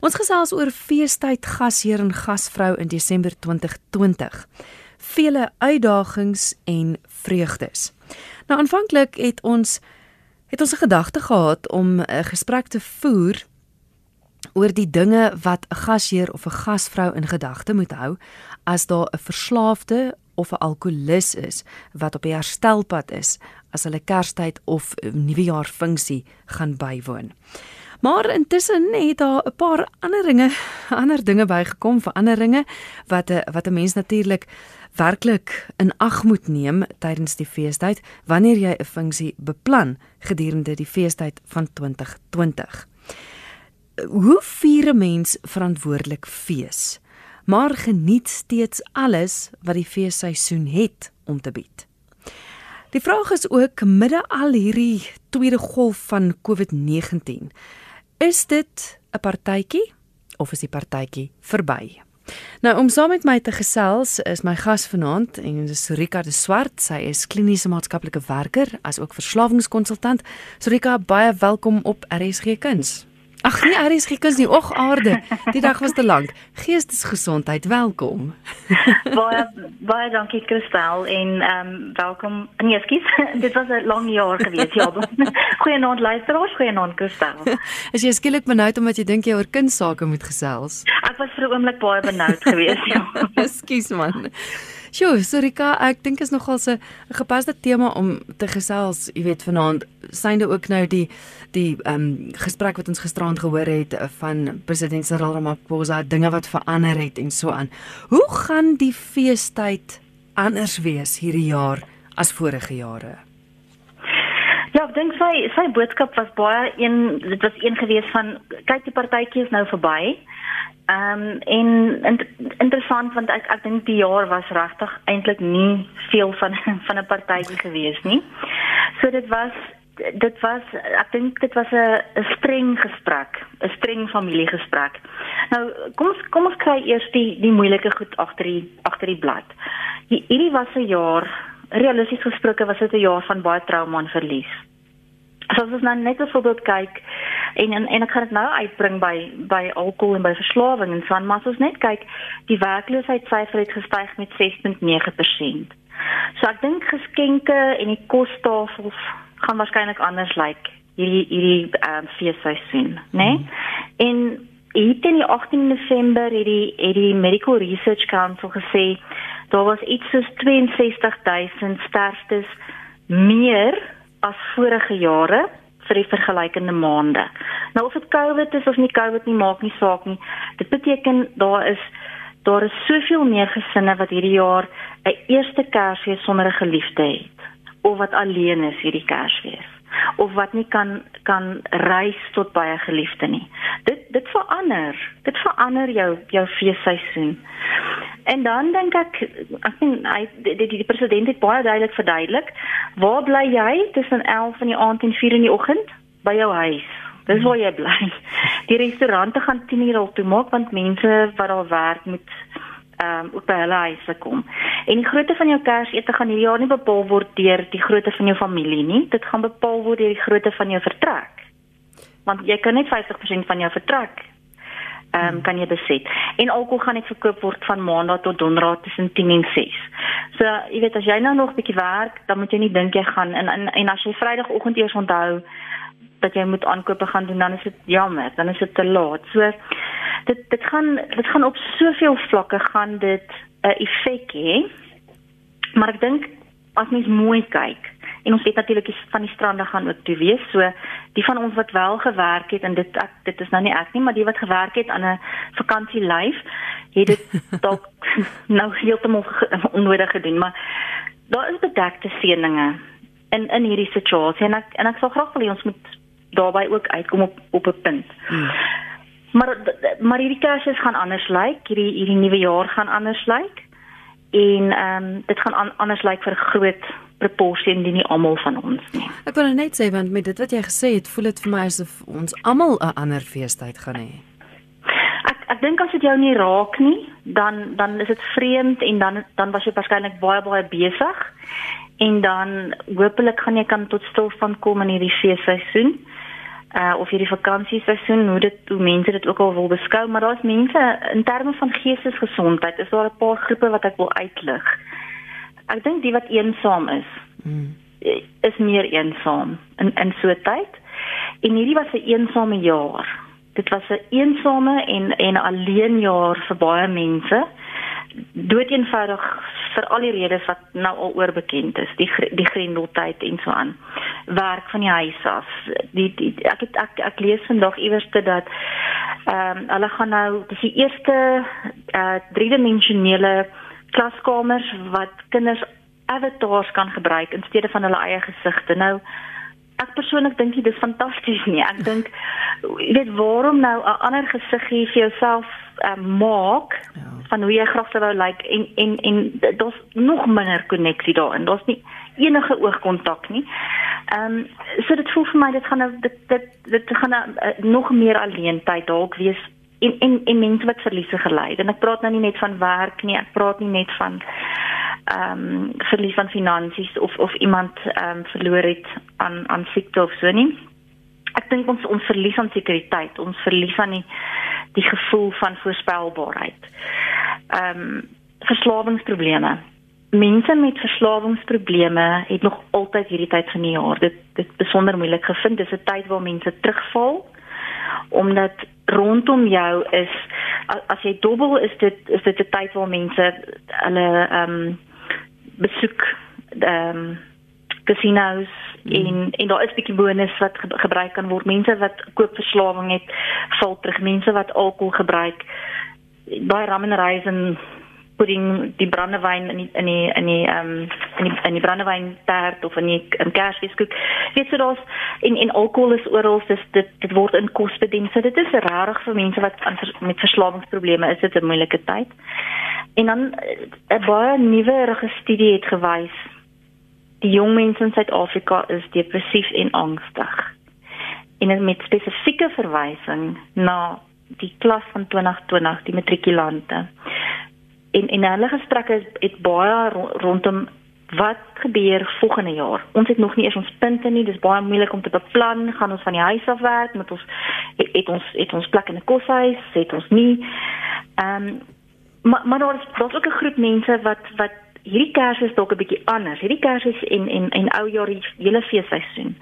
Ons gesels oor feestyd gasheer en gasvrou in Desember 2020. Vele uitdagings en vreugdes. Nou aanvanklik het ons het ons 'n gedagte gehad om 'n gesprek te voer oor die dinge wat 'n gasheer of 'n gasvrou in gedagte moet hou as daar 'n verslaafde of 'n alkolikus is wat op die herstelpad is as hulle Kerstyd of Nuwejaar funksie gaan bywoon. Maar intussen het daar 'n paar ander dinge, ander dinge bygekom, veranderinge wat 'n wat 'n mens natuurlik werklik in ag moet neem tydens die feestyd wanneer jy 'n funksie beplan gedurende die feestyd van 2020. Hoe vier 'n mens verantwoordelik fees? Maar geniet steeds alles wat die feesseisoen het om te bied. Die vraag is ook midde al hierdie tweede golf van COVID-19 Is dit 'n partytjie of is die partytjie verby? Nou om saam met my te gesels is my gas vanaand en dit is Rika de Swart. Sy is kliniese maatskaplike werker as ook verslawingskonsultant. Rika, baie welkom op RSG Kuns. Ag nee, Aries Gikus nie og aarde. Die dag was te lank. Geestesgesondheid, welkom. baie baie dankie Kristel en ehm um, welkom. Nee, skus. Dit was 'n lang jaar gewees, ja. Goeienaand luisteraars, goeienaand Kristel. Is jy skielik benoud omdat jy dink jy oor kindsake moet gesels? Ek was vir 'n oomblik baie benoud geweest, ja. Skus man. Sjoe, Sorika, ek dink is nogal 'n gepaste tema om te gesels, jy weet vanaand synde ook nou die die ehm um, gesprek wat ons gisteraand gehoor het van president Cyril Ramaphosa, dinge wat verander het en so aan. Hoe gaan die feestyd anders wees hierdie jaar as vorige jare? Ja, ek dink sy sy boodskap was baie een dit was een gewees van kyk die partytjie is nou verby. Ehm um, en in, interessant want ek ek dink die jaar was regtig eintlik nie veel van van 'n partytjie gewees nie. So dit was dit was ek dink dit was 'n streng gesprek, 'n streng familiegesprek. Nou kom ons kom ons kry eers die die moeilike goed agter die agter die blad. Hierdie was 'n jaar realisties gesproke was dit 'n jaar van baie trauma en verlies. So as ons nou net 'n voorbeeld kyk en en, en ek gaan dit nou uitbring by by alkohol en by verslawing en so aan, maar as ons net kyk, die werkloosheidsyfer het gestyg met 6.9%. So ek dink geskenke en die kostafels gaan waarskynlik anders lyk hierdie hierdie ehm um, feesseisoen, né? Nee? En Hier in die 18 Desember het die het die Medical Research Council gesê daar was iets soos 62000 sterftes meer as vorige jare vir die vergelykende maande. Nou of dit COVID is of nie COVID nie, maak nie saak nie. Dit beteken daar is daar is soveel meer gesinne wat hierdie jaar 'n eerste Kersfees sonder 'n geliefde het of wat alleen is hierdie Kersfees of wat nie kan kan reis tot 'n geliefde nie. Dit dit verander. Dit verander jou jou feesseisoen. En dan dink ek ek sien hy die, die, die president het baie duidelik verduidelik, waar bly jy tussen 11 in die aand en 4 in die oggend? By jou huis. Dis waar jy bly. Die restaurante gaan 10 uur al toe maak want mense wat daar werk moet ehm um, op by hulle huise kom. En die grootte van jou Kersete gaan hierdie jaar nie bepaal word deur die grootte van jou familie nie. Dit gaan bepaal word deur die grootte van jou vertrek. Want jy kan net 50% van jou vertrek ehm um, kan jy beset. En alkohol gaan net verkoop word van maandag tot donderdag tussen 10 en 6. So, jy weet as jy nou nog 'n bietjie werk, dan moet jy nie dink jy gaan en en, en as jy Vrydagoggend eers onthou dat jy moet aankope gaan doen, dan is dit jammer, dan is dit te laat. So dit dit gaan dit gaan op soveel vlakke gaan dit 'n uh, effek hê. Maar ek dink as mens mooi kyk en ons weet natuurlik van die strande gaan ook toe wees. So die van ons wat wel gewerk het en dit ek, dit is nou nie ek nie, maar die wat gewerk het aan 'n vakansielyf, het dit dalk nou heeltemal onnodig gedoen, maar daar is bedekte seëninge in in hierdie situasie en ek en ek sal graag wil hê ons moet daarbey ook uitkom op op 'n punt. Hmm. Maar maar hierdie Kersfees gaan anders lyk. Hierdie hierdie nuwe jaar gaan anders lyk. En ehm um, dit gaan an, anders lyk vir groot proporsie en nie almal van ons nie. Ek wil net sê want met dit wat jy gesê het, voel dit vir my asof ons almal 'n ander feestyd gaan hê. Ek ek dink as dit jou nie raak nie, dan dan is dit vreemd en dan dan was jy waarskynlik baie baie besig en dan hopelik gaan jy kan tot stilstand kom in hierdie feesseisoen. Uh of hierdie vakansieseisoen hoe dit hoe mense dit ook al wil beskou, maar daar's mense in terme van geestesgesondheid, is daar 'n paar groepe wat ek wil uitlig. Ek dink die wat eensaam is, mm. is meer eensaam in in so 'n tyd. En hierdie was 'n eensame jaar. Dit was 'n eensame en en alleen jaar vir baie mense dood eenvoudig vir al die redes wat nou al oorbekend is, die die grendeltyd en so aan. Werk van die huis af. Die, die ek het ek ek lees vandag iewers dat ehm um, hulle gaan nou dis die eerste uh driedimensionele klaskamers wat kinders avatars kan gebruik in steede van hulle eie gesigte. Nou ek persoonlik dink dit is fantasties nie. Ek dink jy weet waarom nou 'n ander gesig gee vir jouself uh, maak ja. van hoe jy graag sou wou lyk like, en en en daar's nog minder koneksie daarin. Daar's nie enige oogkontak nie. Ehm um, so dit voel vir my dit gaan nou dit dit dit gaan nou, uh, nog meer alleentyd dalk wees en en en mense wat verliese gely het. En ek praat nou nie net van werk nie, ek praat nie net van ehm um, verlies van finansies of of iemand ehm um, verloor het aan aan siekte of so nie. Ek dink ons ons verlies aan sekuriteit, ons verlies aan die die gevoel van voorspelbaarheid. Ehm um, verslawingsprobleme. Mense met verslawingsprobleme het nog altyd hierdie tyd van die jaar dit dit besonder moeilik gevind. Dis 'n tyd waar mense terugval omdat rondom jou is as jy dobbel is dit is dit 'n tyd waar mense hulle ehm um, besoek ehm um, casinos mm. en en daar is bietjie bonus wat ge gebruik kan word. Mense wat koopverslawing het, val terug. Mense wat alkohol gebruik, baie rum en rys en pudding, die brandewyn in die in die in die ehm um, in die in die brandewyn tart of in die in kersfeeskoek. Weet jy daar's en en alkohol is oral, dis dit dit word in kos bedien. So dit is rarig vir mense wat aan met verslawingsprobleme is dit 'n moeilike tyd. En dan 'n eh, baie nuwe studie het gewys die jong mense in Suid-Afrika is depressief en angstig. En met spesifieke verwysing na die klas van 2020, die matrikulante. En en hulle gesprekke het baie rondom wat gebeur volgende jaar. Ons het nog nie eens ons punte nie. Dis baie moeilik om te beplan. Gaan ons van die huis af werk met ons het, het ons het ons plek in 'n koshuis, het ons nie. Ehm um, maar maar daar's daar's ook 'n groep mense wat wat hierdie kers is dalk 'n bietjie anders. Hierdie kers is en en en ou jaar die hele feesseisoen.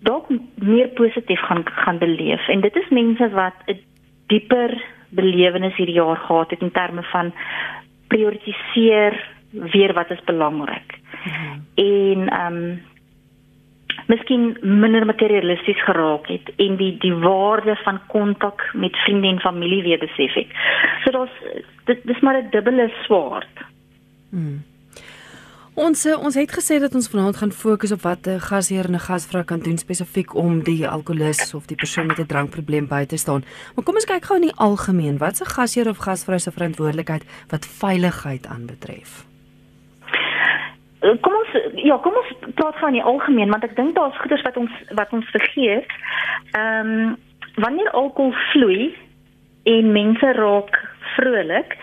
Dalk meer positief gaan gaan beleef en dit is mense wat 'n dieper belewenis hierdie jaar gehad het in terme van prioritiseer weer wat is belangrik. Hmm. En ehm um, miskien minder materialisties geraak het en die die waarde van kontak met vriende en familie weer besef het. So daar's dit dis maar 'n dubbele swaard. Hmm. Ons eh, ons het gesê dat ons vanaand gaan fokus op wat 'n gasheer en 'n gasvrou kan doen spesifiek om die alkolikus of die persoon met 'n drankprobleem by te staan. Maar kom ons kyk gou in die algemeen, wat 'n gasheer of gasvrou se verantwoordelikheid wat veiligheid aanbetref? Eh, kom ons ja, kom ons praat gou in die algemeen want ek dink daar's goeders wat ons wat ons vergeet. Ehm um, wanneer alkohol vloei en mense raak vrolik,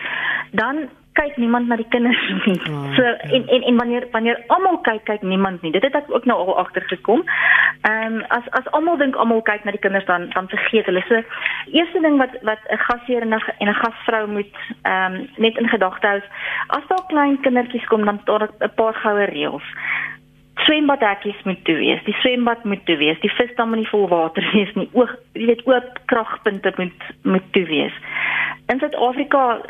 dan kyk niemand na die kinders nie. Oh, so ja. en en en wanneer wanneer almal kyk, kyk niemand nie. Dit het ek ook nou al agtergekom. Ehm um, as as almal dink almal kyk na die kinders dan dan vergeet hulle. So eerste ding wat wat 'n gasheer en 'n gasvrou moet ehm um, net in gedagte hou, as daar klein kindertjies kom dan daar 'n paar goue reëls. Swembadhekkies moet toe wees. Die swembad moet toe wees. Die visdam moet nie vol water wees nie. Oog, jy weet oop kragpunte moet moet toe wees. In Suid-Afrika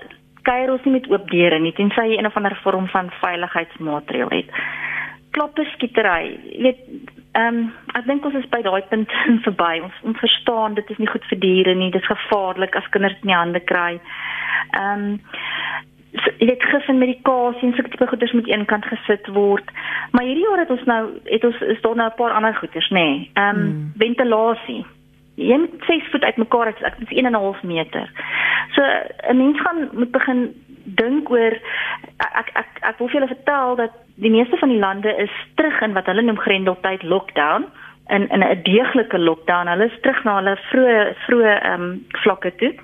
kuier ons nie met oop deure nie tensy jy een of ander vorm van veiligheidsmaatreël het. Kloppe skietery, jy weet, ehm um, ek dink ons is by daai punt verby. Ons ons verstaan dit is nie goed vir diere nie, dit is gevaarlik as kinders dit in die hande kry. Ehm um, jy weet gif en medikasie en sulke tipe goeders moet eenkant gesit word. Maar hierdie jaar het ons nou het ons is daar nou 'n paar ander goeders, nê. Nee. Ehm um, hmm. ventilasie jy moet 6 voet uitmekaar ek ek is 1 en 'n half meter. So 'n mens gaan moet begin dink oor ek ek ek wil vir julle vertel dat die meeste van die lande is terug in wat hulle noem grendeltyd lockdown in in 'n deeglike lockdown. Hulle is terug na hulle vroeë vroeë ehm um, vlakke toe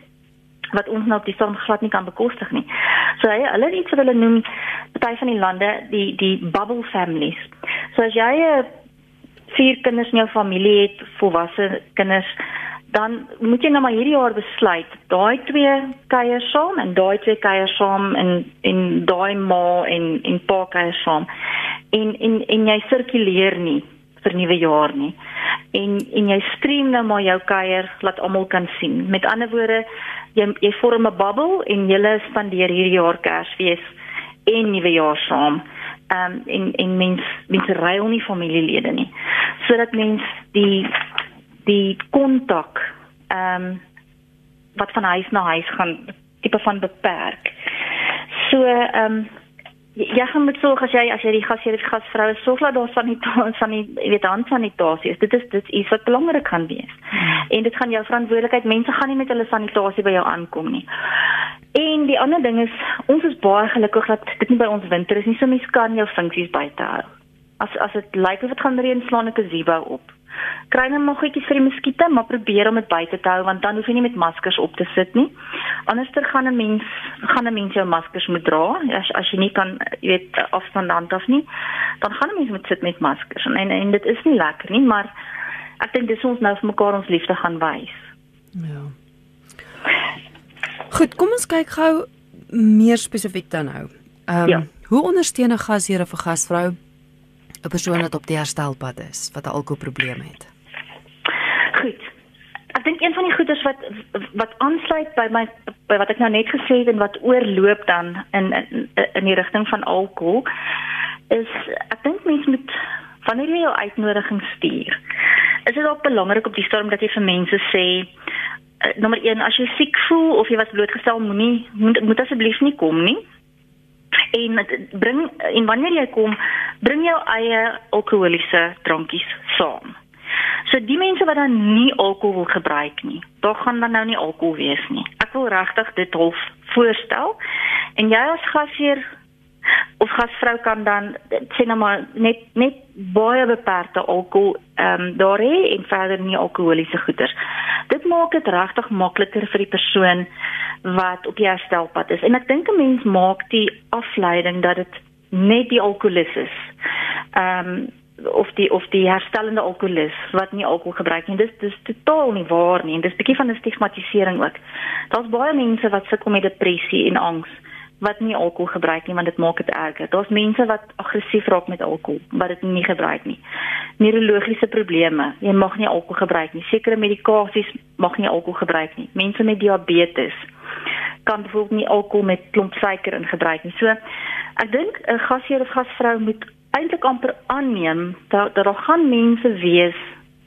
wat ons nou op die storm glad nie kan bekostig nie. So hy hulle het iets wat hulle noem party van die lande die die bubble families. So as jy 'n vier kinders in jou familie het, volwasse kinders, dan moet jy nou maar hierdie jaar besluit, daai twee kuier saam en daai twee kuier saam en en daai ma en en pa kuier saam. En en en jy sirkuleer nie vir nuwe jaar nie. En en jy stream nou maar jou kuier laat almal kan sien. Met ander woorde, jy jy vorm 'n bubble en jy spandeer hierdie jaar Kersfees en nuwe jaar saam. Ehm um, en en mens mense ruil nie familielede nie. Sodat mens die die kontak ehm um, wat van huis na huis gaan tipe van beperk. So ehm um, jy gaan met sorg as jy as jy die gasheer of gasvrou sorg dat daar sanitasie van die weet hand sanitasie is. Dit is dit is wat belangrik gaan wees. Hmm. En dit gaan jou verantwoordelikheid. Mense gaan nie met hulle sanitasie by jou aankom nie. En die ander ding is ons is baie gelukkig dat dit nie by ons winter is nie. So mense kan jou funksies buite hou. As as dit lyk of dit gaan reën, slaan ek 'n gazebo op kry net nog goedjies vir die muskiete, maar probeer om dit buite te hou want dan hoef jy nie met maskers op te sit nie. Anderster gaan 'n mens gaan 'n mens jou maskers moet dra as as jy nie kan jy weet afstand hand af nie, dan gaan 'n mens moet sit met maskers en, en en dit is nie lekker nie, maar ek dink dis ons nou vir mekaar ons liefde gaan wys. Ja. Goed, kom ons kyk gou meer spesifiek dan nou. Ehm um, ja. hoe ondersteun 'n gasheer of 'n gasvrou 'n persoon wat op die herstelpad is, wat 'n alkoholprobleem het? Goed. Ek dink een van die goeders wat wat aansluit by my by wat ek nou net gesê het en wat oorloop dan in in, in die rigting van alkohol is ek dink mense moet wanneer jy jou uitnodiging stuur, is dit ook belangrik op die storm dat jy vir mense sê nommer 1 as jy siek voel of jy was blootgestel moenie moet, moet asseblief nie kom nie en bring en wanneer jy kom bring jou eie alkoholiese drankies saam. So die mense wat dan nie alkohol gebruik nie, daar gaan dan nou nie alkohol wees nie. Ek wil regtig dit half voorstel. En jy as gasheer of gasvrou kan dan sê nou maar net net baie beperkte alkohol ehm um, daar hê en verder nie alkoholiese goeders. Dit maak dit regtig makliker vir die persoon wat op die herstelpad is. En ek dink 'n mens maak die afleiding dat dit net die alkoholus is. Ehm um, of die of die herstellende alkoholus wat nie alkohol gebruik nie. Dis dis totaal nie waar nie dis 'n bietjie van 'n stigmatisering ook. Daar's baie mense wat sukkel met depressie en angs wat nie alkohol gebruik nie want dit maak dit erger. Daar's mense wat aggressief raak met alkohol wat dit nie gebruik nie. Neurologiese probleme, jy mag nie alkohol gebruik nie. Sekere medikasies mag nie alkohol gebruik nie. Mense met diabetes kan byvoorbeeld nie alkohol met klomp suiker in gebruik nie. So ek dink 'n gasheer of gasvrou moet eintlik amper aanneem dat dat daar gaan mense wees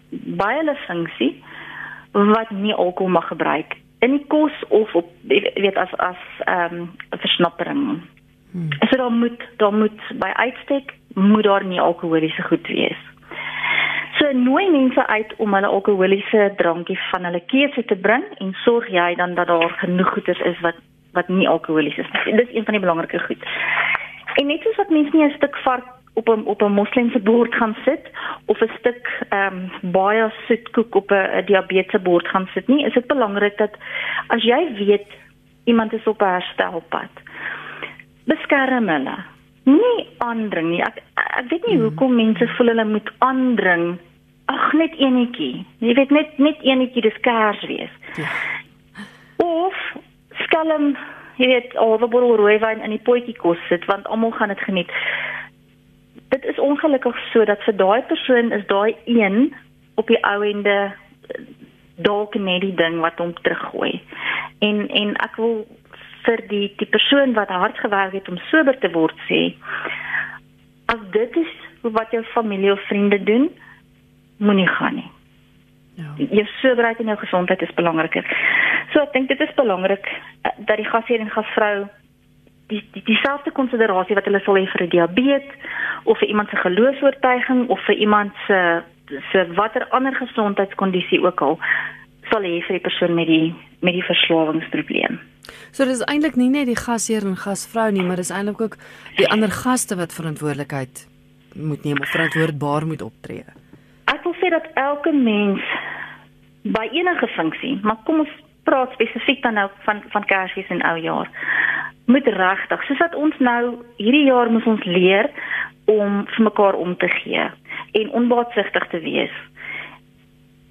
by hulle funksie wat nie alkohol mag gebruik in die kos of op weet as as ehm um, versnappering. Hmm. So daar moet daar moet by uitstek moet daar nie alkoholiese goed wees. So nooi mense uit om hulle alkoholiese drankie van hulle keuse te bring en sorg jy dan dat daar genoeg goeders is wat wat nie alkoholies is nie. Dit is een van die belangrike goed. En net soos wat mense nie 'n stuk vark op 'n op 'n moslimse bord gaan sit of 'n stuk ehm um, baie soetkoek op 'n diabetes bord gaan sit nie, is dit belangrik dat as jy weet iemand is op 'n herstelpad, beskerm hulle. Nie aandring nie. Ek ek weet nie hmm. hoekom mense voel hulle moet aandring. Ag net enetjie. Jy weet net net enetjie dis kers wees. Ja. Of skelm, jy weet, al 'n bottel rooiwyn in die potjie kos sit want almal gaan dit geniet dit is ongelukkig so dat vir daai persoon is daai een op die ou ende dalk net die ding wat hom teruggooi. En en ek wil vir die die persoon wat hard gewerk het om sober te word sê as dit is wat jou familie of vriende doen, moenie gaan nie. Ja. Jou soberheid en jou gesondheid is belangriker. So ek dink dit is belangrik eh, dat die gasheer en gasvrou die die dieselfde konsiderasie wat hulle sal hê vir 'n diabetes of vir iemand se geloofs-oortuiging of vir iemand se se watter ander gesondheidskondisie ook al sal hê vir die persoon met die met die verslawingsprobleem. So dis eintlik nie net die gasheer en gasvrou nie, maar dis eintlik ook die ander gaste wat verantwoordelikheid moet neem of verantwoordbaar moet optree. Ek wil sê dat elke mens by enige funksie, maar kom ons praat spesifiek dan nou van van Kersfees en Oujaar. Moet regtig, soos wat ons nou hierdie jaar moet ons leer om vir mekaar om te gee en onbaatsigtig te wees.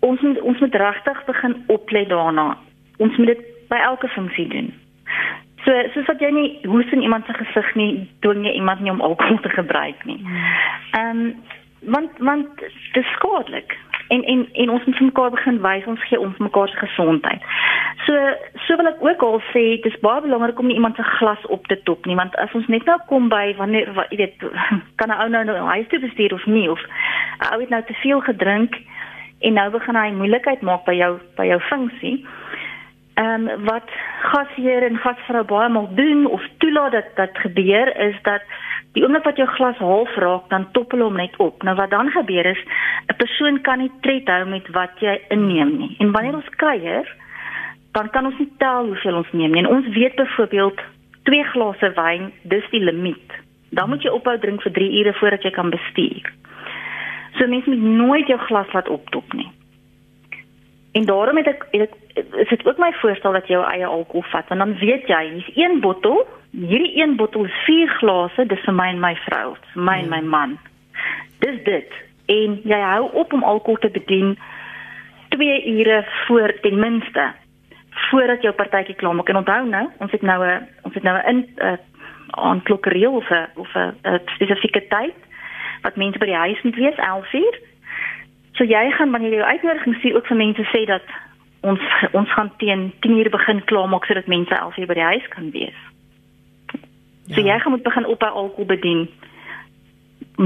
Ons moet ons moet regtig begin oplet daarna. Ons moet dit by elke funksie doen. So soos wat jy nie hoes in iemand se gesig nie, dwing jy iemand nie om alkohol te gebruik nie. Ehm um, want want dit is skadelik. En en en ons moet mekaar begin wys ons gee ons mekaar se gesondheid. So so wil ek ook al sê dis baie belangrik om nie iemand se glas op te top nie want as ons net nou kom by wanneer jy weet kan 'n ou nou nou huis toe bestuur of nie of ou het nou te veel gedrink en nou begin hy moeilikheid maak by jou by jou funksie ehm um, wat gasheer en gasvrou baie maal doen of toelaat dat dat gebeur is dat die oomblik wat jou glas half raak dan toppel hom net op. Nou wat dan gebeur is 'n persoon kan nie tred hou met wat jy inneem nie. En wanneer ons kuier, dan kan ons nie tel hoeveel ons neem nie. En ons weet byvoorbeeld 2 glase wyn, dis die limiet. Dan moet jy ophou drink vir 3 ure voordat jy kan bestuur. So mens moet nooit jou glas laat optop nie. En daarom het ek, het ek is dit ook my voorstel dat jy jou eie alkohol vat want dan weet jy hier's een bottel hierdie een bottel is vier glase dis vir my en my vrou vir my ja. en my man dis dit en jy hou op om alkohol te bedien 2 ure voor ten minste voordat jou partytjie klaar maak en onthou nou ons het nou 'n ons het nou 'n in uh, aan klokkereel of 'n of 'n spesifieke tyd wat mense by die huis moet wees 11 uur So jy gaan wanneer jy jou uitnodiging sien ook vir mense sê dat ons ons gaan teen 10 uur begin klaarmaak sodat mense 11 uur by die huis kan wees. Ja. So jy gaan moet begin op by alkohol bedien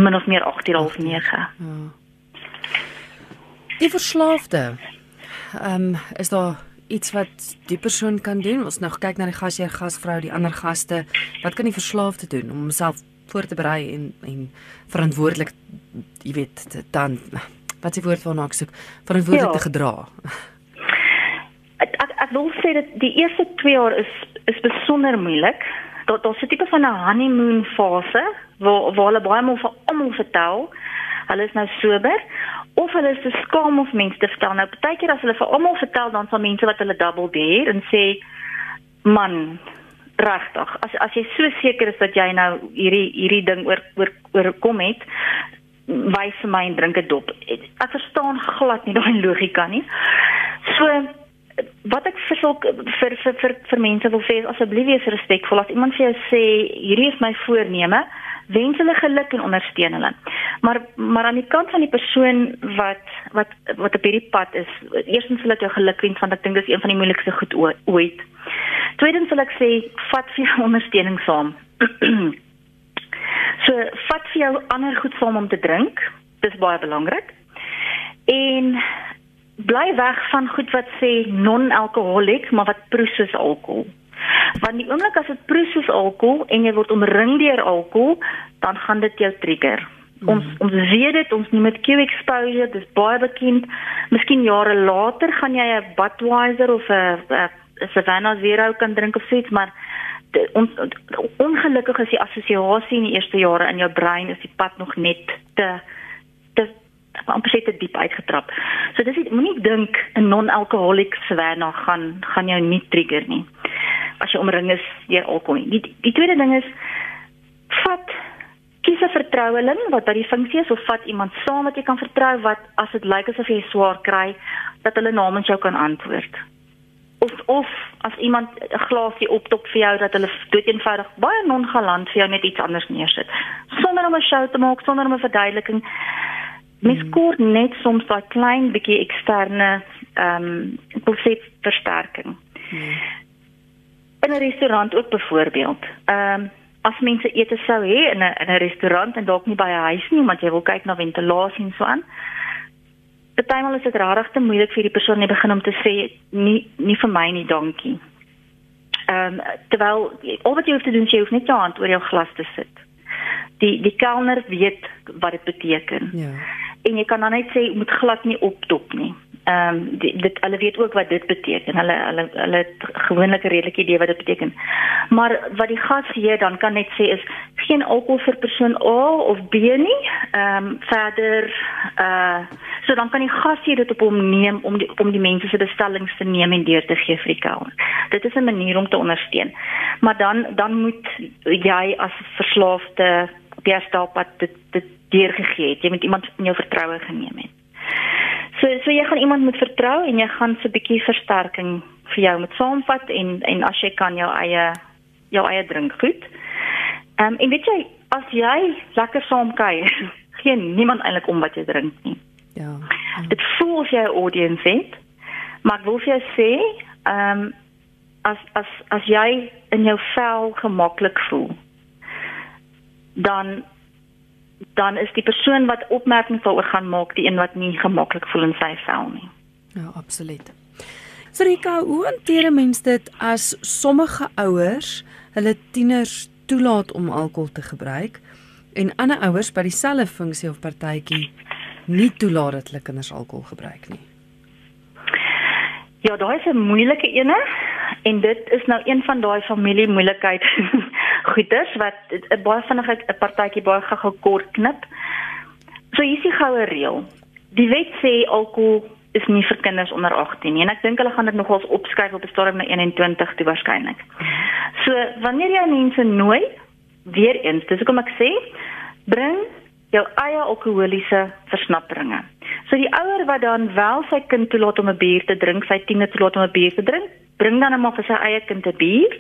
min of meer 8 uur half 9. Ja. Die verslaafde. Ehm um, is daar iets wat die persoon kan doen? Ons nou kyk na die gasheer, gasvrou, die ander gaste. Wat kan die verslaafde doen om homself voor te berei en en verantwoordelik jy weet dan wat se woord waarna ek soek verantwoordelik ja. te gedra? ek ek, ek wil sê dat die eerste 2 jaar is is besonder moeilik. Daar daar's 'n tipe van 'n honeymoon fase waar waar hulle baie mooi vir almal vertel. Hulle is nou sober of hulle is te skaam of mense te vertel. Nou partykeer as hulle vir almal vertel dan sal mense wat hulle double dare en sê man regtig as as jy so seker is dat jy nou hierdie hierdie ding oor oor oorkom het wys vir my en drink 'n dop. Ek verstaan glad nie daai logika nie. So wat ek vir sulke vir vir vir vir mense wil sê is asseblief wees respekvol. As iemand vir jou sê hierdie is my voorneme. Wens hulle geluk en ondersteun hulle. Maar maar aan die kant van die persoon wat wat wat op hierdie pad is eerstens wil ek jou geluk wens want ek dink dis een van die moeilikste goed ooit. Tweedens wil ek sê vat vir jou ondersteuning saam. So vat vir jou ander goed saam om te drink. Dis baie belangrik. En bly weg van goed wat sê non-alkoholiek, maar wat proe soos alkohol. Want die oomblik as dit proe soos alkohol en jy word omring deur alkohol, dan gaan dit jou trigger. Mm. Ons ons weet dit, ons noem dit Q exposure, dis baie bekend. Miskien jare later gaan jy 'n Budweiser of 'n 'n Savannah Zero kan drink of soets, maar de, ons ongelukkig is die assosiasie in die eerste jare in jou brein is die pad nog net te te amper sê te diep uitgetrap. So dis moenie dink 'n non-alkoholic swerna gaan gaan jou nie trigger nie. As jy omring is deur alkohol. Die die tweede ding is vat kies 'n vertroueling wat by die funksie is of vat iemand saam wat jy kan vertrou wat as dit lyk asof jy swaar kry dat hulle namens jou kan antwoord. Of of as iemand 'n glasie optop vir jou dat hulle dood eenvoudig baie nonchalant vir jou net iets anders neersit sonder om 'n show te maak, sonder om 'n verduideliking Mens kort net soms daai klein bietjie eksterne ehm um, konsep versterking. Hmm. In 'n restaurant ook byvoorbeeld. Ehm um, as mense ete sou hê in 'n in 'n restaurant en dalk nie by 'n huis nie, want jy wil kyk na ventilasie en so aan. Partymal is dit regtig te moeilik vir die persoon net begin om te sê nie nie vir my nie, dankie. Ehm um, terwyl al wat jy hoef te doen is jy hoef net jou hand oor jou glas te sit. Die die kelner weet wat dit beteken. Ja en jy kan dan net sê moet glad nie optop nie. Ehm um, dit hulle weet ook wat dit beteken. Hulle hulle hulle het gewoonlik 'n redelike idee wat dit beteken. Maar wat die gas gee dan kan net sê is geen alkohol vir persoon A of B nie. Ehm um, verder uh so dan kan die gas hier dit op hom neem om die, om die mense se bestellings te neem en deur te gee vir die kelner. Dit is 'n manier om te ondersteun. Maar dan dan moet jy as verslaafde jou stap pad dit dit deurgegee het, jy met iemand in jou vertroue geneem het. So so jy gaan iemand moet vertrou en jy gaan so 'n bietjie versterking vir jou moet saamvat en en as jy kan jou eie jou eie drink goed. Ehm um, en weet jy as jy lekker saam kuier, gee niemand eintlik om wat jy drink nie. Ja. Dit voel of jy 'n audience het. Maar ek wil vir jou sê, ehm um, as as as jy in jou vel gemaklik voel, dan dan is die persoon wat opmerking daaroor gaan maak die een wat nie gemaklik voel in sy vel nie. Ja, absoluut. Sarika, hoe hanteer mense dit as sommige ouers hulle tieners toelaat om alkohol te gebruik en ander ouers by dieselfde funksie of partytjie nie toelaat dat hulle kinders alkohol gebruik nie? Ja, daai is 'n moeilike ene en dit is nou een van daai familie goeters wat baie vinnig 'n partytjie baie gou kort knip. So hier is die goue reël. Die wet sê alkohol is nie vir kinders onder 18 nie en ek dink hulle gaan dit nogals opskryf op 'n stadium na 21 toe waarskynlik. So wanneer jy mense nooi, weer eens, dis hoekom ek sê, bring jou eie alkoholiese versnapperinge. So die ouer wat dan wel sy kind toelaat om 'n bier te drink, sy tiener toelaat om 'n bier te drink, bring dan net maar vir sy eie kind 'n bier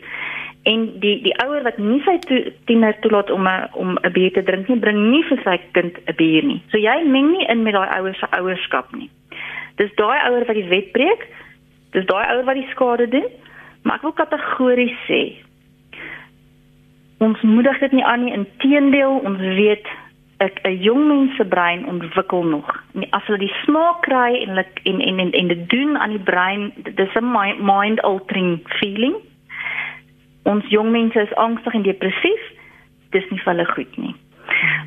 en die die ouer wat nie sy to, tiener toelaat om 'n om 'n bier te drink nie, bring nie vir sy kind 'n bier nie. So jy meng nie in met daai ouer se ouerskap nie. Dis daai ouer wat die wet breek. Dis daai ouer wat die skade doen. Maar ek wil kategories sê ons moedig dit nie aan nie. Inteendeel, ons weet 'n jong mens se brein ontwikkel nog. En as hulle die smaak kry en en en en, en dit doen aan die brein, dis 'n mind altering feeling ons jong mense is angstig en depressief, dis nie vir hulle goed nie.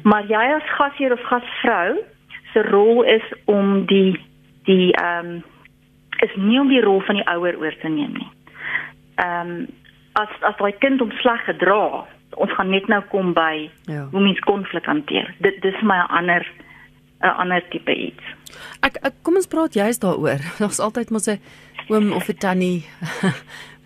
Maar jy as gasheer of gasvrou se rol is om die die ehm um, is nie om die rol van die ouer oor te neem nie. Ehm um, as as daai kind hom sleg gedra, ons gaan net nou kom by ja. hoe mens konflik hanteer. Dit dis my ander 'n ander tipe iets. Ek, ek kom ons praat juist daaroor. Ons altyd mos 'n oom of 'n tannie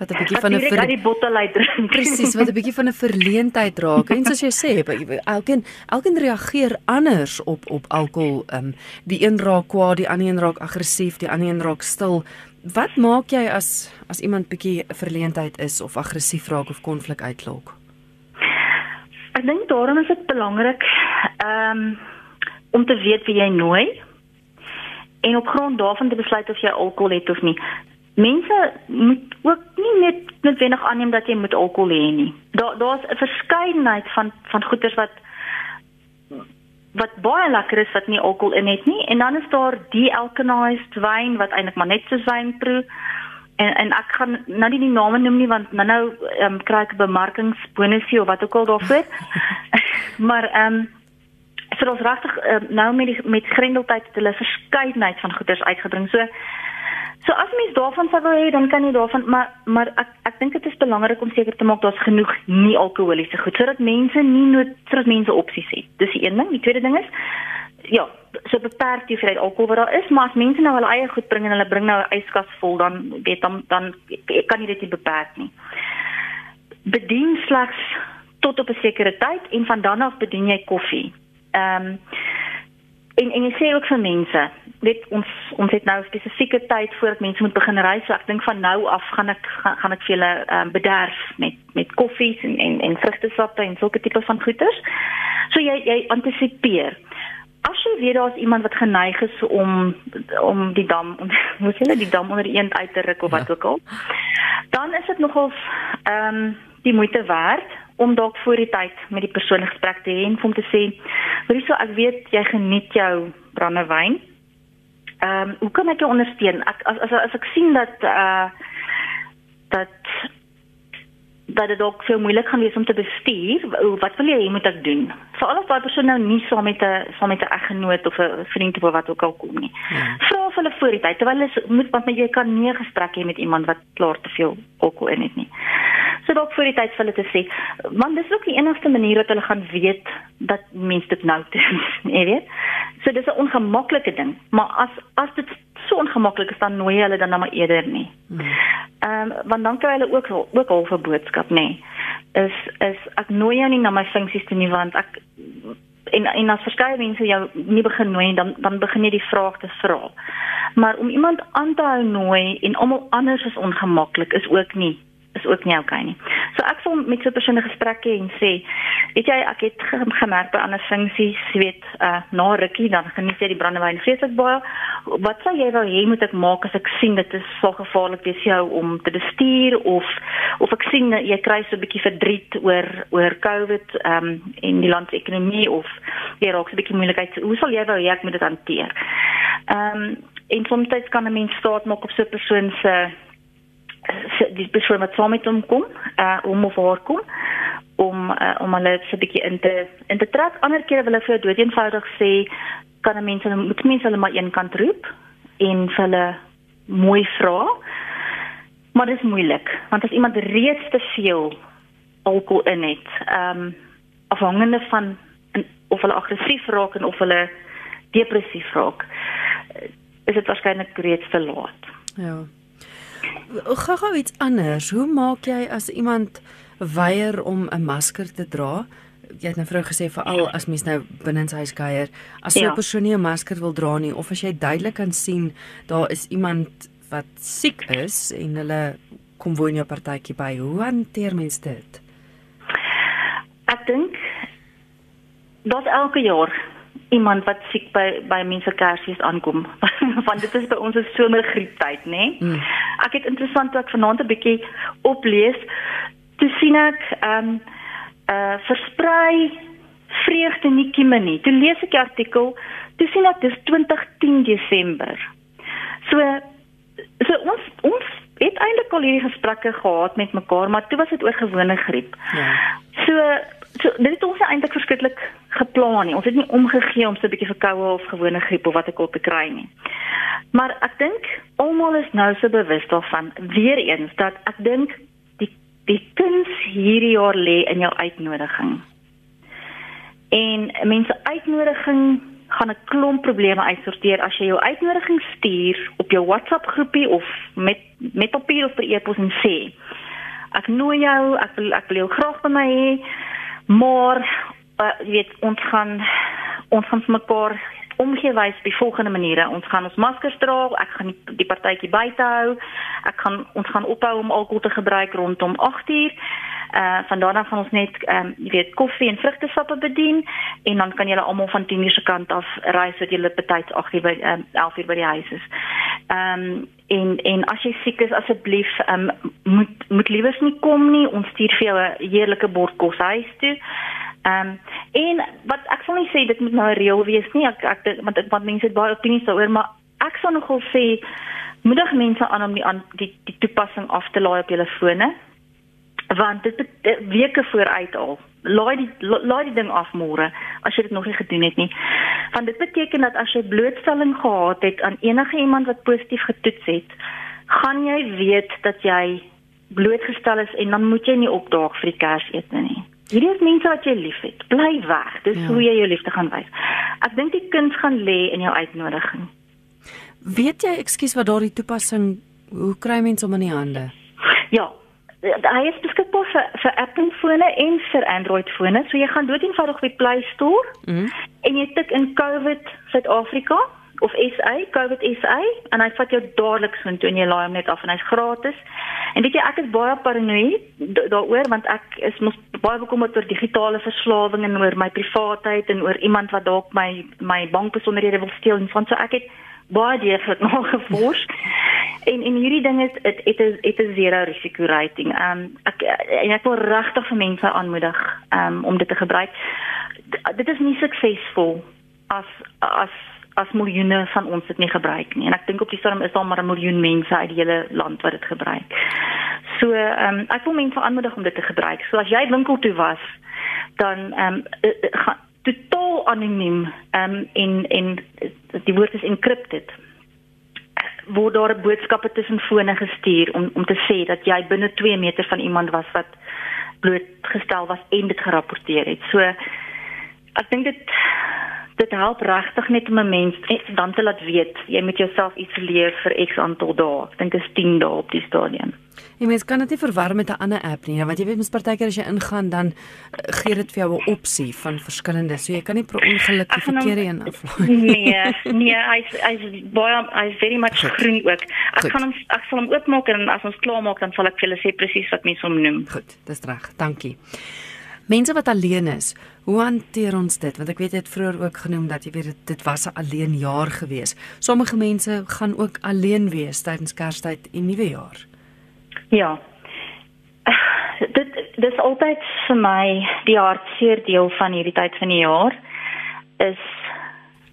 wat 'n bietjie van 'n vir die bottel uit drink. Presies, wat 'n bietjie van 'n verleentheid raak. En soos jy sê, elkeen elkeen reageer anders op op alkohol. Ehm um, die een raak kwaad, die ander een raak aggressief, die ander een raak stil. Wat maak jy as as iemand bietjie verleentheid is of aggressief raak of konflik uitlok? Ek dink daarom is dit belangrik ehm um, om te weet wie jy nooi en op grond daarvan te besluit of jy alkohol het of nie mense moet ook nie noodwendig aanneem dat jy moet alkohol hê nie. Daar daar's 'n verskeidenheid van van goeders wat wat baie lekker is wat nie alkohol in het nie en dan is daar de-alkalized wyn wat eintlik maar net so wyn proe. En en ek gaan nou nie die name noem nie want nou nou um, kry ek 'n bemarkingsbonusie of wat ook al daarvoor. maar ehm um, vir ons regtig uh, nou met die met grendeltyd het hulle verskeidenheid van goeders uitgebring. So So as mens daarvan sou wil hê, dan kan jy daarvan maar maar ek ek dink dit is belangrik om seker te maak daar's genoeg nie alkoholiese goed sodat mense nie nood sodat mense opsies het. Dis die een ding. Die tweede ding is ja, so beperk jy vir alkohol wat daar is, maar as mense nou hulle eie goed bring en hulle bring nou 'n yskas vol, dan weet dan dan kan jy dit nie beperk nie. Bedien slegs tot op 'n sekere tyd en van dan af bedien jy koffie. Ehm um, en en jy sê ook vir mense weet ons ons het nou spesifieke tyd voordat mense moet begin reis so ek dink van nou af gaan ek gaan, gaan ek vir julle um, bederf met met koffies en en en vrugtesappe en sulke tipe van goeders. So jy jy antisipeer. As jy weet daar's iemand wat geneig is om om die dam moet hulle die dam onder eend uit te ruk of wat ja. ook al dan is dit nogals ehm um, die moeite werd om dalk voor die tyd met die persoon gesprek te hê en om te sê, "Hoorie, ek weet jy geniet jou brandewyn. Ehm, um, hoe kan ek jou ondersteun? Ek as as as ek sien dat uh dat dat dit ook veel moeilik gaan wees om te bestuur. Wat wil jy hê moet ek doen? Veral as daai persoon nou nie saam met 'n saam met 'n eggenoot of 'n vriend of wat ook al kom nie. Ja. Vra of hulle voor die tyd terwyl hulle moet want jy kan nie 'n gesprek hê met iemand wat klaar te veel alkohol in het nie so dalk voor die tyd vir hulle te sê want dis ook die enigste manier dat hulle gaan weet dat mense dit nou doen jy weet so dis 'n ongemaklike ding maar as as dit so ongemaklik is dan nooi hulle dan nou maar eerder nie hmm. ehm um, want dan kry hulle ook ook al 'n boodskap nê nee. is is ek nooi jou nie na my funksies toe nie want ek en en as verskeie mense jou nie begin nooi dan dan begin jy die vraag te vra. Maar om iemand aan te hou nooi en almal anders is ongemaklik is ook nie is ook nie okay nie. So ek sal met so 'n persoon 'n gesprek hê en sê, weet jy, ek het gemerk by ander funksies, weet, uh na rukkie dan geniet jy die brandewyn vreeslik baie. Wat sal jy wou hê moet ek maak as ek sien dit is so gevaarlik vir jou om te bestuur of of ek sien jy kry so 'n bietjie verdriet oor oor COVID um en die land se ekonomie of jy raak so 'n bietjie moeilikheid. Hoe sal jy wou hê ek moet dit hanteer? Um en soms kan 'n mens staat maak op so 'n persoon se die persoon wat saam met hom kom, uh om of haar kom om uh, om hulle so 'n bietjie in te in te trek. Ander kere wil ek vir jou dood eenvoudig sê kan 'n mens hulle moet mense hulle maar een kant roep en vir hulle mooi vra. Maar dit is moeilik want as iemand reeds te veel alkohol in het, ehm um, afhangende van in, of hulle aggressief raak en of hulle depressief raak, is dit waarskynlik reeds te laat. Ja. Gou-gou iets anders. Hoe maak jy as iemand weier om 'n masker te dra? Jy het nou vrou gesê veral as mens nou binne sy huis kuier, as 'n ja. persoon nie 'n masker wil dra nie of as jy duidelik kan sien daar is iemand wat siek is en hulle kom woon jou partytjie by, hoe hanteer mens dit? Ek dink dat elke jaar iemand wat siek by by mense Kersfees aankom. Want dit is by ons 'n somergrieptyd, né? Nee? Mm. Ek het interessant dat ek vanaand 'n bietjie oplees. Toe sien ek ehm um, uh versprei vreugde nie kieme nie. Toe lees ek die artikel, toe sien ek dis 2010 Desember. So so ons ons het eintlik al hierdie gesprekke gehad met mekaar, maar toe was dit oor gewone griep. Ja. So so dit het ons eintlik verskriklik geplan nie. Ons het nie omgegee om so 'n bietjie verkoue of gewone griep of wat ek al te kry nie. Maar ek dink almal is nou so bewus daarvan weer eens dat ek dink die die kuns hierdie jaar lê in jou uitnodiging. En mense uitnodiging gaan 'n klomp probleme uitsorteer as jy jou uitnodiging stuur op jou WhatsApp groepie of met met papier of per e-pos en sê ek nooi jou, ek wil ek wil jou graag by my hê, maar uh, jy weet ons gaan ons gaan vir mekaar omgewys op die volgende maniere. Ons gaan ons maskers dra, ek gaan die, die partytjie buite hou. Ek gaan ons gaan ophou om alkohol te gebruik rondom 8uur. Uh van daarna gaan ons net ehm um, jy weet koffie en vrugtesappe bedien en dan kan julle almal van 10 uur se kant af ry sodat julle betyds 8 uur by um, 11 uur by die huis is. Ehm um, en en as jy siek is asseblief ehm um, moet moet liewers nie kom nie. Ons stuur vir jou 'n heerlike bord kos huis toe. Ehm um, en wat ek sal nie sê dit moet nou 'n reël wees nie. Ek ek want want mense het baie opinies daaroor, maar ek sal nogal sê moedig mense aan om die aan die, die toepassing af te laai op hulle fone want dit weke vooruit al. Laai die laai die ding af môre as jy dit nog nie gedoen het nie. Want dit beteken dat as jy blootstelling gehad het aan enige iemand wat positief getoets het, gaan jy weet dat jy blootgestel is en dan moet jy nie opdaag vir die Kersete nie. Hierdie is mense wat jy liefhet. Bly weg. Dis ja. hoe jy jou liefde gaan wys. Ek dink die kind gaan lê in jou uitnodiging. Weet jy, ekskuus wat daardie toepassing, hoe kry mense om in die hande? Ja, hy is beskikbaar vir vir Apple fone en vir Android fone. So jy gaan dood eenvoudig op die Play Store mm. en jy tik in COVID Suid-Afrika of SA, COVID SA en hy vat jou dadelik so intoe en jy laai hom net af en hy's gratis. En weet jy ek is baie paranoïed daaroor want ek is mos baie bekommerd oor digitale verslawing en oor my privaatheid en oor iemand wat dalk my my bankbesonderhede wil steel en van so ek het baie deeglik nagevors. En en hierdie ding is dit het is het is zero risiko rating. Ehm um, ek en ek wil regtig vir mense aanmoedig um, om dit te gebruik. D dit is nie suksesvol as as as miljoene van ons dit nie gebruik nie. En ek dink op die stadium is daar maar 'n miljoen mense uit die hele land wat dit gebruik. So ehm um, ek wil mense aanmoedig om dit te gebruik. So as jy winkel toe was, dan ehm um, totaal anoniem ehm um, en en die woord is encrypted word daar boodskappe tussen fone gestuur om om te sê dat jy binne 2 meter van iemand was wat blootgestel was en dit gerapporteer het. So ek dink dit dit help regtig net om 'n mens dan te laat weet jy moet jouself isoleer vir X aantal dae. Ek dink is 10 dae op die stadium. Jy mens kan dit nie verwar met 'n ander app nie, want jy weet mens partykeer as jy ingaan dan uh, gee dit vir jou 'n opsie van verskillende. So jy kan nie per ongeluk die verkeerde een aflaai nie. Nee, nee, hy's hy's baie hy's very much Goed. groen ook. Ek Goed. kan hom ek sal hom oopmaak en as ons klaar maak dan sal ek vir julle sê presies wat mense hom noem. Goed, dis reg. Dankie. Mense wat alleen is, hoe hanteer ons dit? Want ek weet jy het vroeër ook genoem dat jy weet dit, dit was 'n alleen jaar gewees. Sommige mense gaan ook alleen wees tydens Kerstyd en Nuwejaar. Ja. Dit dis altyd vir my die hartseer deel van hierdie tyd van die jaar is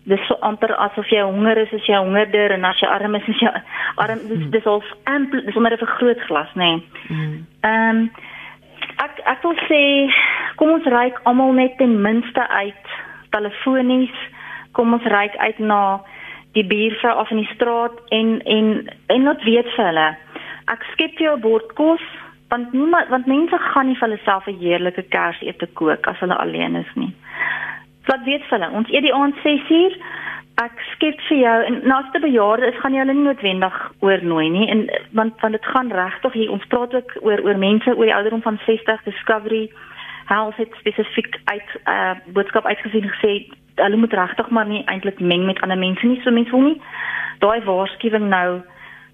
dis so amper asof jy honger is as jy hongerder en as jy arm is as jy arm dis dis al ampel dis onder 'n vergrootglas nê. Nee. Mm. Ehm um, ek ek wil sê kom ons reik almal net ten minste uit telefonies. Kom ons reik uit na die buurvrou af in die straat en en en laat weet vir hulle ek skep jou bord kos want niemand want mense gaan nie vir hulle self 'n heerlike kersete kook as hulle alleen is nie. Laat weet vir hulle ons eet die aand 6uur ek skep vir jou en na as dit bejaarde is gaan jy hulle nie noodwendig oornooi nie. En want want dit gaan regtig hier ons praat ook oor oor mense oor die ouderdom van 60 discovery health het spesifiek uit uh, boodskap uitgesien gesê hulle moet regtig maar nie eintlik meng met ander mense nie. So mense wil nie daai waarskuwing nou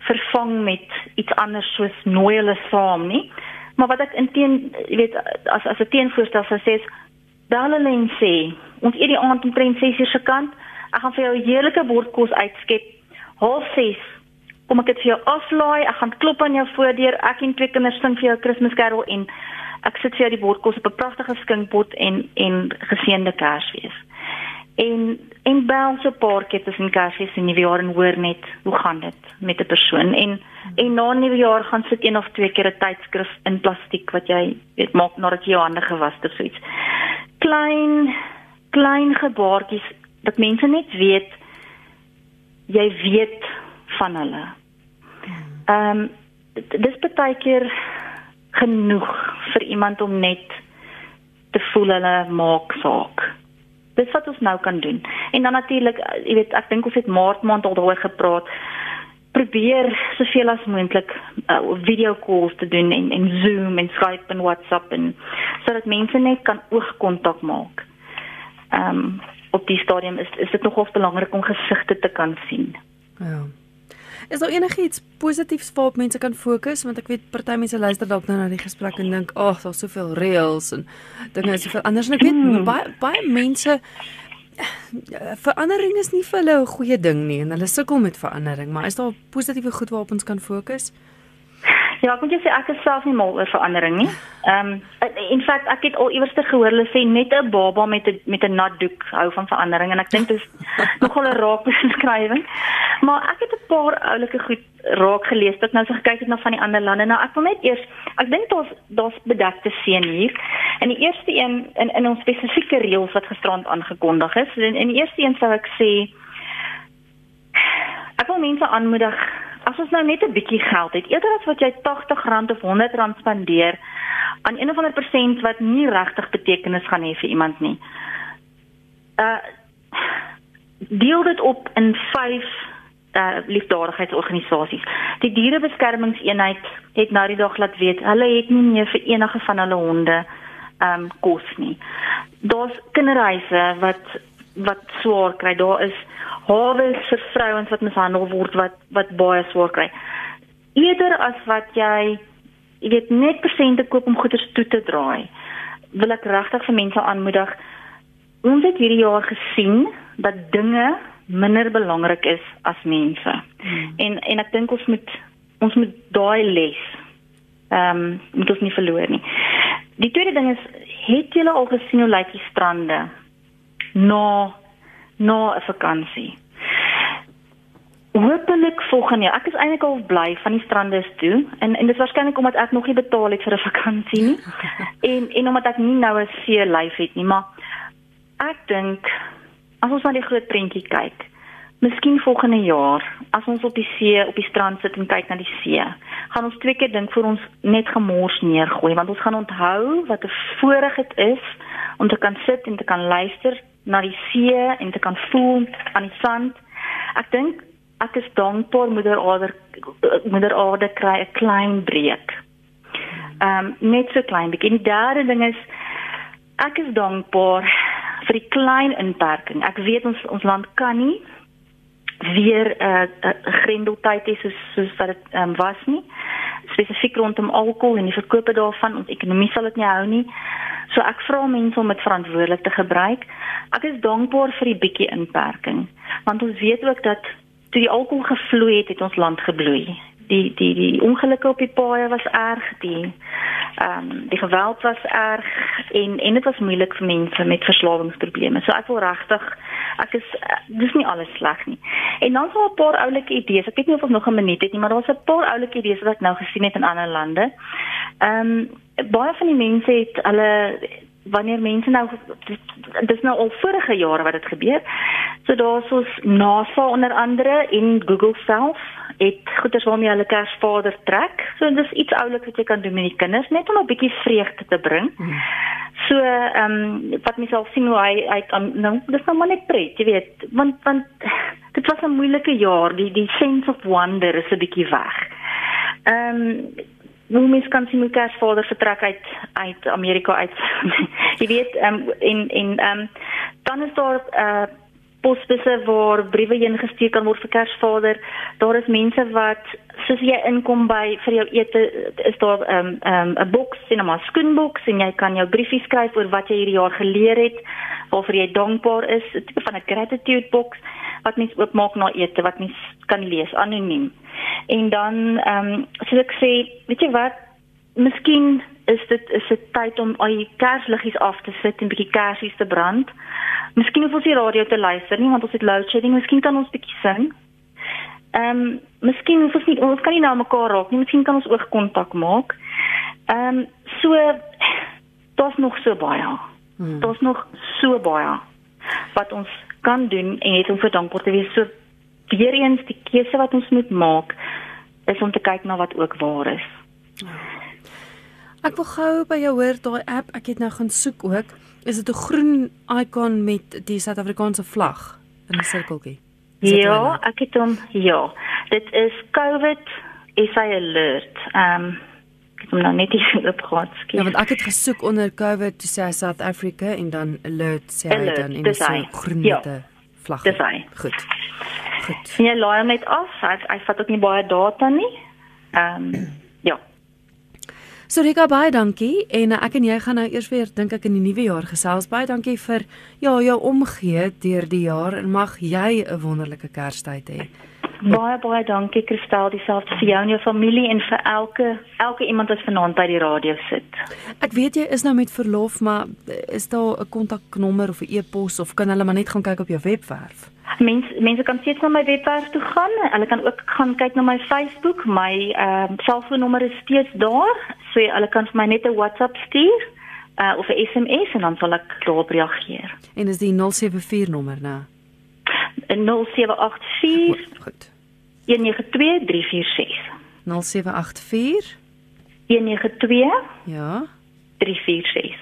vervang met iets anders soos nooi hulle saam nie. Maar wat ek inteen jy weet as as 'n teenvoorstel sou sê is bel hulle en sê ons eet die aand omtrent 6 uur se kant Ek gaan vir jou 'n heerlike bord kos uitskep. Half 6. Kom ek dit vir jou aflaai. Ek gaan klop aan jou voordeur. Ek en twee kinders sing vir jou Kersfeeskerel en ek sit vir jou die bord kos op 'n pragtige skinkpot en en geseënde Kersfees. En en bel so 'n paar keer tussen Kersfees en Nuwejaar en hoor net hoe gaan dit met 'n persoon en en na Nuwejaar gaan sit een of twee keer 'n tydskrif in plastiek wat jy weet maak nadat jy jou hande gewas het of so iets. Klein klein gebaartjies dat mense net weet jy weet van hulle. Ehm um, dis baie keer genoeg vir iemand om net te voel hulle maak saak. Dis wat ons nou kan doen. En dan natuurlik, jy weet, ek dink ons het maart maand al daaroor gepraat. Probeer soveel as moontlik uh, video calls te doen en en Zoom en Skype en WhatsApp en sodat mense net kan oogkontak maak. Ehm um, op die stadium is is dit nogals belangrik om gesigte te kan sien. Ja. Is daar enigiets positiefs waarop mense kan fokus want ek weet party mense luister dalk nou na die gesprek en dink ag daar's soveel reëls en dinge is soveel anders en ek weet hmm. baie baie mense verandering is nie vir hulle 'n goeie ding nie en hulle sukkel met verandering maar is daar positiewe goed waarop ons kan fokus? Ja, ek moet jou sê ek is self nie mal oor verandering nie. Ehm um, in feite ek het al iewers te gehoor hulle sê net 'n baba met 'n met 'n nat doek hou van verandering en ek dink dit is nogal 'n raak beskrywing. Maar ek het 'n paar oulike goed raak gelees dat nou so gekyk het na van die ander lande. Nou ek wil net eers ek dink daar's daar's bedekte seën hier. En die eerste een in in ons spesifieke reëls wat gisterand aangekondig is. En in die eerste een sou ek sê ek wil mense aanmoedig as ons nou net 'n bietjie geld het, eerder as wat jy R80 of R100 spandeer aan een of ander persent wat nie regtig betekenis gaan hê vir iemand nie. Uh deel dit op in 5 uh liefdadigheidsorganisasies. Die dierebeskermingseenheid het nou die dag laat weet, hulle het nie meer vir enige van hulle honde um kos nie. Daar's kinderhuise wat wat swaar kry. Daar is hawe vir vrouens wat mishandel word wat wat baie swaar kry. Eerder as wat jy jy weet net persente koop om goeder toe te draai, wil ek regtig vir mense aanmoedig. Ons het hierdie jaar gesien dat dinge minder belangrik is as mense. Hmm. En en ek dink ons moet ons moet daai les ehm um, moet ons nie verloor nie. Die tweede ding is het julle al gesien hoe lyk die strande na na 'n vakansie. Hoopelik volgende jaar. Ek is eintlik al bly van die strande toe en en dit is waarskynlik omdat ek nog nie betaal het vir 'n vakansie nie. en en omdat ek nie nou 'n see lyf het nie, maar ek dink as ons na die groot prentjie kyk, miskien volgende jaar as ons op die see, op die strand sit en kyk na die see, gaan ons twee keer dink voor ons net gemors neergooi want ons gaan onthou wat 'n voorreg dit is om te kan sit en te kan luister na die see en te kan voel aan die sand. Ek dink ek is dankbaar moeder Aarde moeder Aarde kry 'n klein breek. Ehm um, net so klein bietjie. Die derde ding is ek is dankbaar vir die klein inperking. Ek weet ons ons land kan nie weer 'n uh, uh, grendeltyd hê soos soos wat dit um, was nie. Spesifiek rondom alkohol en die verkope daarvan, ons ekonomie sal dit nie hou nie. So ek vra mense om dit verantwoordelik te gebruik. Ek is dankbaar vir die bietjie inperking, want ons weet ook dat toe die alkohol gevloei het, het ons land gebloei die die die ongelukke op die paaie was erg die ehm um, die geweld was erg en en dit was moeilik vir mense met verslawingsprobleme. So ek wil regtig ek is dis nie alles sleg nie. En dan so 'n paar oulike idees. Ek weet nie of ons nog 'n minuut het nie, maar daar's 'n paar oulike idees wat ek nou gesien het in ander lande. Ehm um, baie van die mense het hulle wanneer mense nou dis nou al vorige jare wat dit gebeur. So daar's ons NASA onder andere en Google self het goeders waarmee hulle Kersvader trek. So dis iets ouliks wat jy kan doen met die kinders net om 'n bietjie vreugde te bring. Hmm. So ehm um, wat mens al sien hoe hy hy nou dis nou maar net pret, jy weet, want want dit was 'n moeilike jaar. Die die sense of wonder is 'n bietjie weg. Ehm um, hoe mens kan sien hoe Kersvader vertrek uit uit Amerika uit. jy weet ehm um, en en ehm um, dan is daar 'n uh, eh, posbusse waar briewe heen gestuur kan word vir Kersvader. Daar is mense wat soos jy inkom by vir jou ete is daar 'n um, 'n um, 'n boks, sien maar skoenboks en jy kan jou briefie skryf oor wat jy hierdie jaar geleer het, waarvoor jy dankbaar is, 'n tipe van 'n gratitude box wat mens oopmaak na ete wat mens kan lees anoniem. En dan ehm um, soos ek sê, weet jy wat, miskien is dit is dit tyd om al die kersliggies af te sit en bietjie kersies te brand. Miskien hoef ons die radio te luister nie want ons het load shedding. Miskien kan ons bietjie sing. Ehm, um, miskien hoef ons nie ons kan nie na mekaar raak nie. Miskien kan ons oogkontak maak. Ehm, um, so daar's nog so baie. Hmm. Daar's nog so baie wat ons kan doen en het om vir dankbaar te wees. So weer eens die keuse wat ons moet maak is om te kyk na wat ook waar is. Ek wil gou by jou hoor daai app. Ek het nou gaan soek ook. Is dit 'n groen icon met die Suid-Afrikaanse vlag in 'n sirkeltjie? Ja, ek het hom. Ja. Dit is COVID SA alert. Ehm um, ek het hom nou net hier opgehad. Ja, want ek het gesoek onder COVID to say South Africa en dan alert sê hy dan in 'n groen ja. vlag. Dis hy. Goed. Goed. En jy laai hom net af. Hy hy vat ook nie baie data nie. Ehm um, ja. So Rika baie dankie en uh, ek en jy gaan nou eers weer dink ek in die nuwe jaar gesels. Baie dankie vir ja, jou omgee deur die jaar en mag jy 'n wonderlike Kerstyd hê. Baie baie dankie Kristel, dieselfde vir jou en jou familie en vir elke elke iemand wat vanaand by die radio sit. Ek weet jy is nou met verlof, maar is daar 'n kontaknommer of 'n e-pos of kan hulle maar net gaan kyk op jou webwerf? Mense mense kan steeds na my webwerf toe gaan. Hulle kan ook gaan kyk na my Facebook. My ehm uh, selfoonnommer is steeds daar. So hulle kan vir my net 'n WhatsApp stuur uh, of 'n SMS en dan sal ek daarop reageer. En is die 074 nommer nou? 0784 Goed. 192346. 0784 192 Ja. 346.